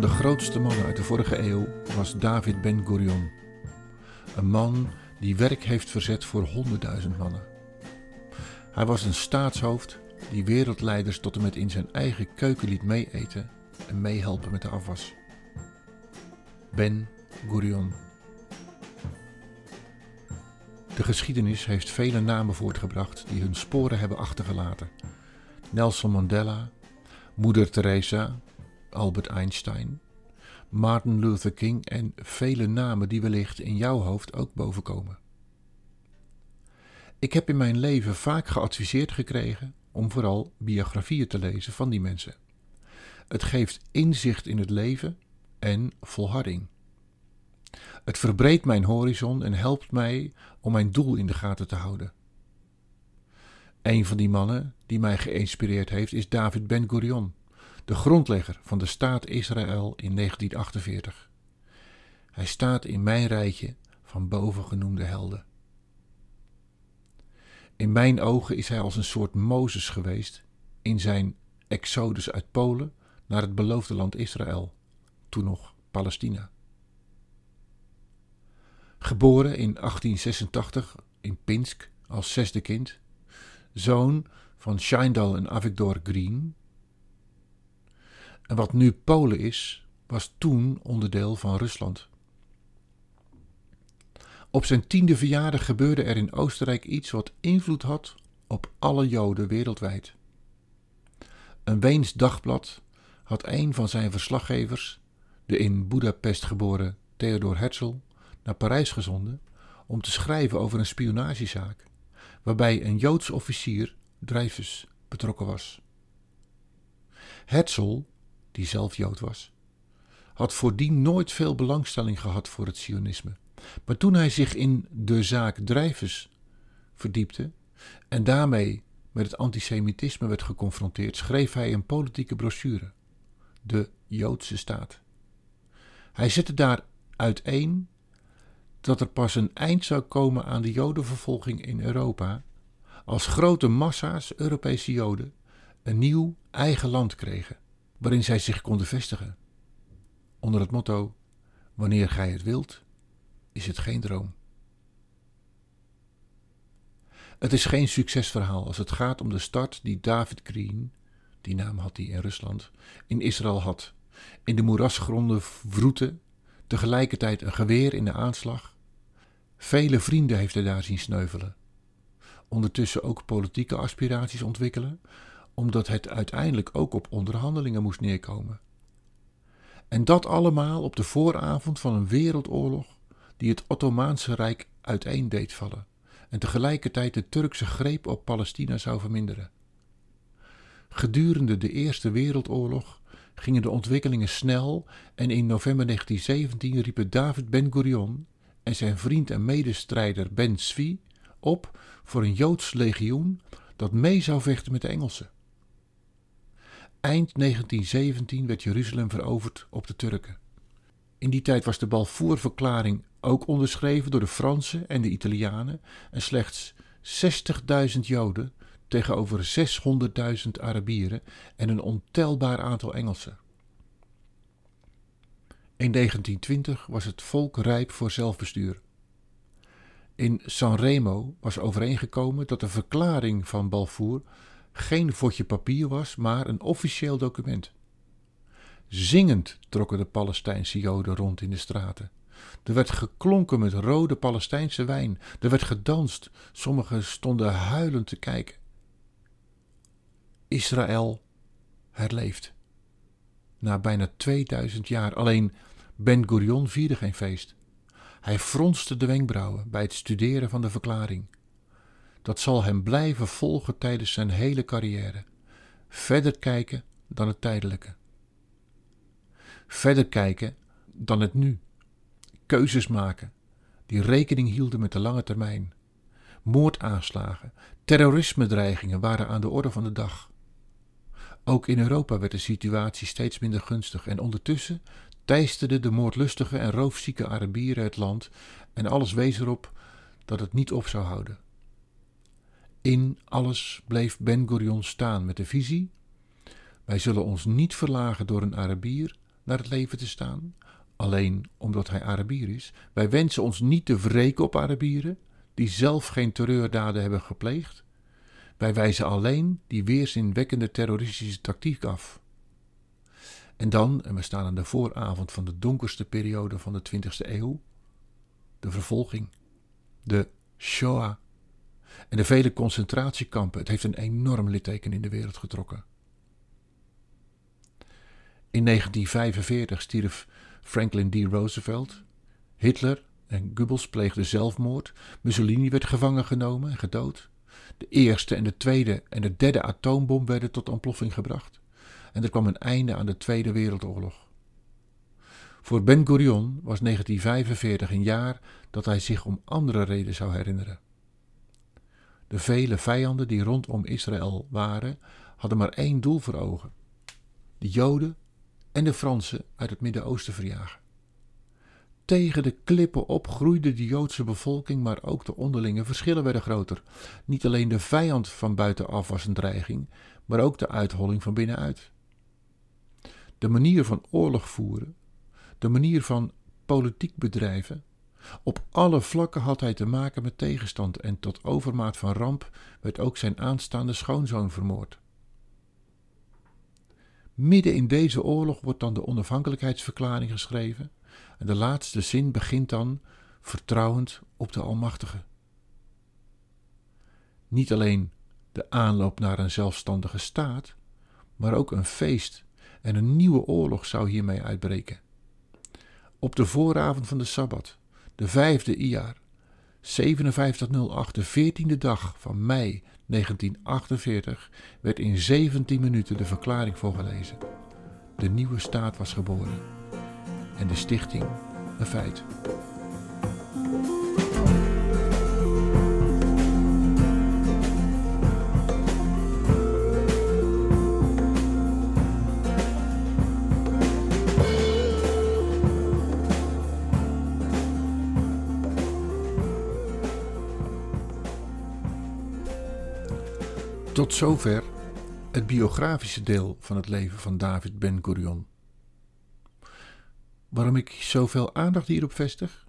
De grootste mannen uit de vorige eeuw was David Ben-Gurion. Een man die werk heeft verzet voor honderdduizend mannen. Hij was een staatshoofd die wereldleiders tot en met in zijn eigen keuken liet meeeten en meehelpen met de afwas. Ben Gurion. De geschiedenis heeft vele namen voortgebracht die hun sporen hebben achtergelaten. Nelson Mandela, Moeder Teresa, Albert Einstein, Martin Luther King en vele namen die wellicht in jouw hoofd ook bovenkomen. Ik heb in mijn leven vaak geadviseerd gekregen om vooral biografieën te lezen van die mensen. Het geeft inzicht in het leven en volharding. Het verbreedt mijn horizon en helpt mij om mijn doel in de gaten te houden. Een van die mannen die mij geïnspireerd heeft is David Ben-Gurion, de grondlegger van de staat Israël in 1948. Hij staat in mijn rijtje van bovengenoemde helden. In mijn ogen is hij als een soort Mozes geweest in zijn exodus uit Polen naar het beloofde land Israël, toen nog Palestina. Geboren in 1886 in Pinsk als zesde kind, zoon van Scheindal en Avigdor Green. En wat nu Polen is, was toen onderdeel van Rusland. Op zijn tiende verjaardag gebeurde er in Oostenrijk iets wat invloed had op alle Joden wereldwijd. Een Weens dagblad had een van zijn verslaggevers, de in Budapest geboren Theodor Herzl, naar Parijs gezonden om te schrijven over een spionagezaak, waarbij een Joods officier, Dreyfus, betrokken was. Herzl, die zelf Jood was, had voordien nooit veel belangstelling gehad voor het sionisme. Maar toen hij zich in de zaak Dreyfus verdiepte en daarmee met het antisemitisme werd geconfronteerd, schreef hij een politieke brochure, De Joodse Staat. Hij zette daar uiteen dat er pas een eind zou komen aan de Jodenvervolging in Europa als grote massa's Europese Joden een nieuw eigen land kregen, waarin zij zich konden vestigen. Onder het motto: Wanneer gij het wilt, is het geen droom. Het is geen succesverhaal als het gaat om de start die David Green, die naam had hij in Rusland, in Israël had. In de moerasgronden wroeten, tegelijkertijd een geweer in de aanslag. Vele vrienden heeft hij daar zien sneuvelen. Ondertussen ook politieke aspiraties ontwikkelen, omdat het uiteindelijk ook op onderhandelingen moest neerkomen. En dat allemaal op de vooravond van een wereldoorlog die het Ottomaanse Rijk uiteen deed vallen en tegelijkertijd de Turkse greep op Palestina zou verminderen. Gedurende de Eerste Wereldoorlog gingen de ontwikkelingen snel en in november 1917 riepen David Ben-Gurion en zijn vriend en medestrijder Ben Zvi op voor een Joods legioen dat mee zou vechten met de Engelsen. Eind 1917 werd Jeruzalem veroverd op de Turken. In die tijd was de Balfour-verklaring ook onderschreven door de Fransen en de Italianen en slechts 60.000 Joden tegenover 600.000 Arabieren en een ontelbaar aantal Engelsen. In 1920 was het volk rijp voor zelfbestuur. In Sanremo was overeengekomen dat de verklaring van Balfour geen vodje papier was, maar een officieel document. Zingend trokken de Palestijnse Joden rond in de straten. Er werd geklonken met rode Palestijnse wijn. Er werd gedanst. Sommigen stonden huilend te kijken. Israël herleeft. Na bijna 2000 jaar. Alleen Ben Gurion vierde geen feest. Hij fronste de wenkbrauwen bij het studeren van de verklaring. Dat zal hem blijven volgen tijdens zijn hele carrière. Verder kijken dan het tijdelijke. Verder kijken dan het nu. Keuzes maken die rekening hielden met de lange termijn. Moordaanslagen, terrorisme-dreigingen waren aan de orde van de dag. Ook in Europa werd de situatie steeds minder gunstig en ondertussen teisterden de moordlustige en roofzieke Arabieren het land en alles wees erop dat het niet op zou houden. In alles bleef Ben Gurion staan met de visie: wij zullen ons niet verlagen door een Arabier naar het leven te staan, alleen omdat hij Arabier is. Wij wensen ons niet te wreken op Arabieren, die zelf geen terreurdaden hebben gepleegd. Wij wijzen alleen die weerzinwekkende terroristische tactiek af. En dan, en we staan aan de vooravond van de donkerste periode van de 20e eeuw, de vervolging, de Shoah en de vele concentratiekampen. Het heeft een enorm litteken in de wereld getrokken. In 1945 stierf Franklin D. Roosevelt. Hitler en Goebbels pleegden zelfmoord. Mussolini werd gevangen genomen en gedood. De eerste en de tweede en de derde atoombom werden tot ontploffing gebracht. En er kwam een einde aan de Tweede Wereldoorlog. Voor Ben Gurion was 1945 een jaar dat hij zich om andere reden zou herinneren. De vele vijanden die rondom Israël waren, hadden maar één doel voor ogen: de Joden en de Fransen uit het Midden-Oosten verjagen. Tegen de klippen op groeide de Joodse bevolking, maar ook de onderlinge verschillen werden groter. Niet alleen de vijand van buitenaf was een dreiging, maar ook de uitholling van binnenuit. De manier van oorlog voeren, de manier van politiek bedrijven, op alle vlakken had hij te maken met tegenstand en tot overmaat van ramp werd ook zijn aanstaande schoonzoon vermoord. Midden in deze oorlog wordt dan de onafhankelijkheidsverklaring geschreven en de laatste zin begint dan vertrouwend op de Almachtige. Niet alleen de aanloop naar een zelfstandige staat, maar ook een feest en een nieuwe oorlog zou hiermee uitbreken. Op de vooravond van de Sabbat, de vijfde Iyar, 5708, de veertiende dag van mei 1948, werd in 17 minuten de verklaring voorgelezen. De nieuwe staat was geboren en de stichting een feit. Tot zover het biografische deel van het leven van David Ben-Gurion. Waarom ik zoveel aandacht hierop vestig?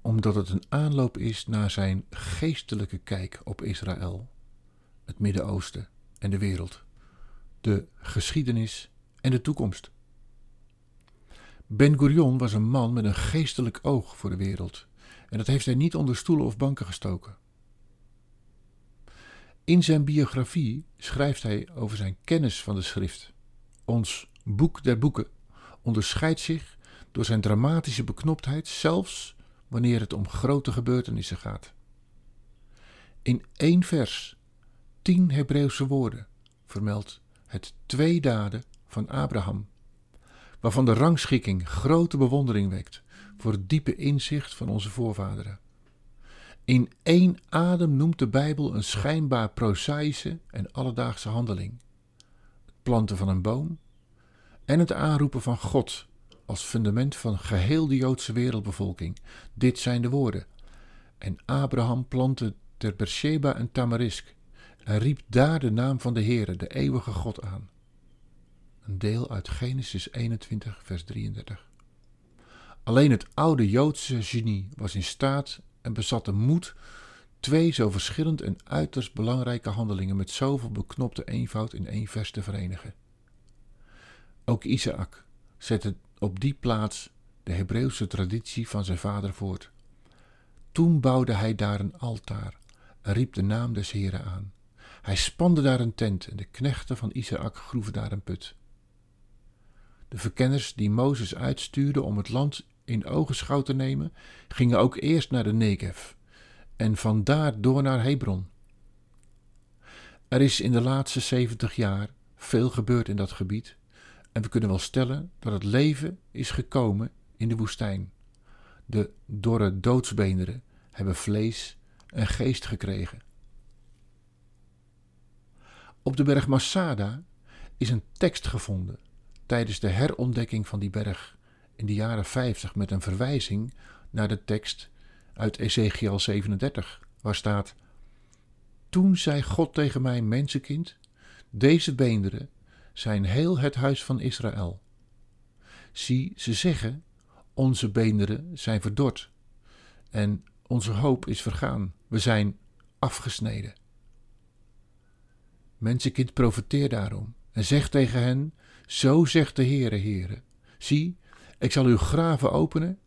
Omdat het een aanloop is naar zijn geestelijke kijk op Israël, het Midden-Oosten en de wereld, de geschiedenis en de toekomst. Ben Gurion was een man met een geestelijk oog voor de wereld, en dat heeft hij niet onder stoelen of banken gestoken. In zijn biografie schrijft hij over zijn kennis van de schrift. Ons boek der boeken onderscheidt zich door zijn dramatische beknoptheid, zelfs wanneer het om grote gebeurtenissen gaat. In één vers, tien Hebreeuwse woorden, vermeldt het twee daden van Abraham, waarvan de rangschikking grote bewondering wekt voor het diepe inzicht van onze voorvaderen. In één adem noemt de Bijbel een schijnbaar prozaïsche en alledaagse handeling: het planten van een boom en het aanroepen van God als fundament van geheel de Joodse wereldbevolking. Dit zijn de woorden. En Abraham plantte ter Beersheba een tamarisk en riep daar de naam van de Heere, de eeuwige God aan. Een deel uit Genesis 21, vers 33. Alleen het oude Joodse genie was in staat en bezat de moed twee zo verschillend en uiterst belangrijke handelingen met zoveel beknopte eenvoud in één vers te verenigen. Ook Isaac zette op die plaats de Hebreeuwse traditie van zijn vader voort. Toen bouwde hij daar een altaar en riep de naam des Heren aan. Hij spande daar een tent en de knechten van Isaac groeven daar een put. De verkenners die Mozes uitstuurde om het land in ogenschouw te nemen, gingen ook eerst naar de Negev en vandaar door naar Hebron. Er is in de laatste zeventig jaar veel gebeurd in dat gebied en we kunnen wel stellen dat het leven is gekomen in de woestijn. De dorre doodsbeenderen hebben vlees en geest gekregen. Op de berg Masada is een tekst gevonden tijdens de herontdekking van die berg in de jaren 50 met een verwijzing naar de tekst uit Ezekiel 37, waar staat: Toen zei God tegen mij, mensenkind, deze beenderen zijn heel het huis van Israël. Zie, ze zeggen: Onze beenderen zijn verdord en onze hoop is vergaan. We zijn afgesneden. Mensenkind, profeteer daarom en zeg tegen hen: Zo zegt de Heere, Heere. Zie, ik zal uw graven openen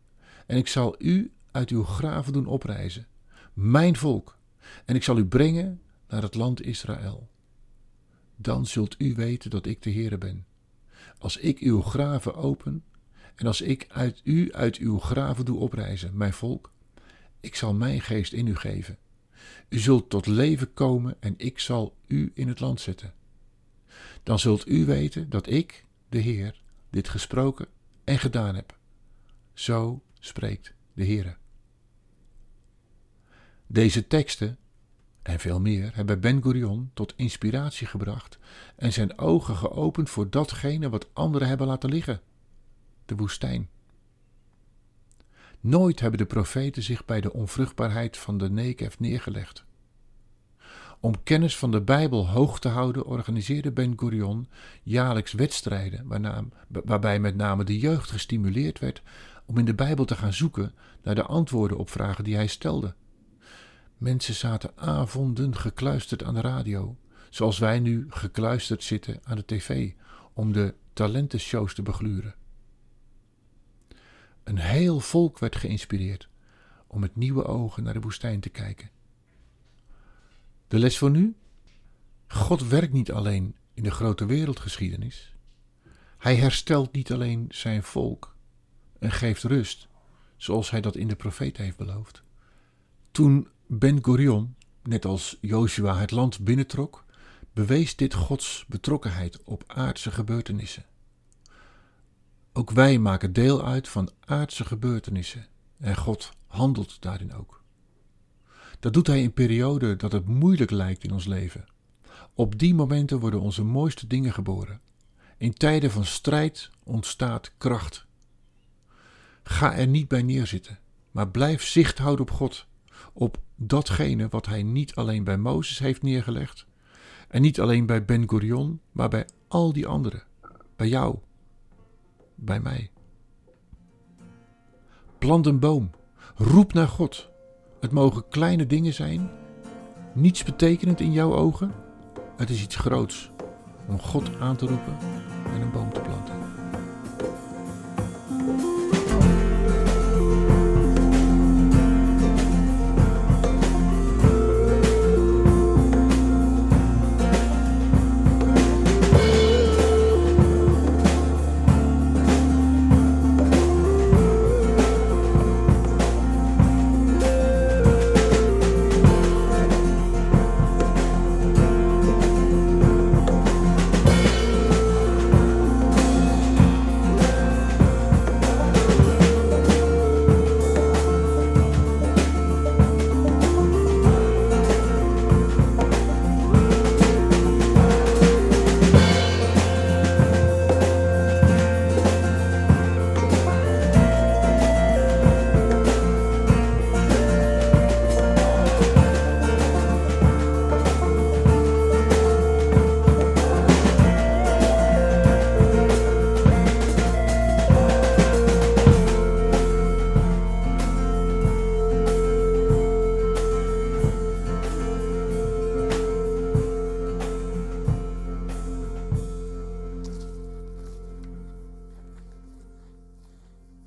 en ik zal u uit uw graven doen oprijzen, mijn volk, en ik zal u brengen naar het land Israël. Dan zult u weten dat ik de Heere ben. Als ik uw graven open en als ik uit u uit uw graven doe oprijzen, mijn volk, ik zal mijn geest in u geven. U zult tot leven komen en ik zal u in het land zetten. Dan zult u weten dat ik, de Heer, dit gesproken en gedaan heb. Zo spreekt de Heer. Deze teksten en veel meer hebben Ben Gurion tot inspiratie gebracht en zijn ogen geopend voor datgene wat anderen hebben laten liggen: de woestijn. Nooit hebben de profeten zich bij de onvruchtbaarheid van de Negev neergelegd. Om kennis van de Bijbel hoog te houden, organiseerde Ben Gurion jaarlijks wedstrijden, waarbij met name de jeugd gestimuleerd werd om in de Bijbel te gaan zoeken naar de antwoorden op vragen die hij stelde. Mensen zaten avonden gekluisterd aan de radio, zoals wij nu gekluisterd zitten aan de tv, om de talentenshows te begluren. Een heel volk werd geïnspireerd om met nieuwe ogen naar de woestijn te kijken. De les voor nu? God werkt niet alleen in de grote wereldgeschiedenis. Hij herstelt niet alleen zijn volk en geeft rust, zoals hij dat in de profeet heeft beloofd. Toen Ben Gurion, net als Joshua, het land binnentrok, bewees dit Gods betrokkenheid op aardse gebeurtenissen. Ook wij maken deel uit van aardse gebeurtenissen en God handelt daarin ook. Dat doet Hij in perioden dat het moeilijk lijkt in ons leven. Op die momenten worden onze mooiste dingen geboren. In tijden van strijd ontstaat kracht. Ga er niet bij neerzitten, maar blijf zicht houden op God, op datgene wat Hij niet alleen bij Mozes heeft neergelegd, en niet alleen bij Ben Gurion, maar bij al die anderen, bij jou, bij mij. Plant een boom. Roep naar God. Het mogen kleine dingen zijn, niets betekenend in jouw ogen. Het is iets groots om God aan te roepen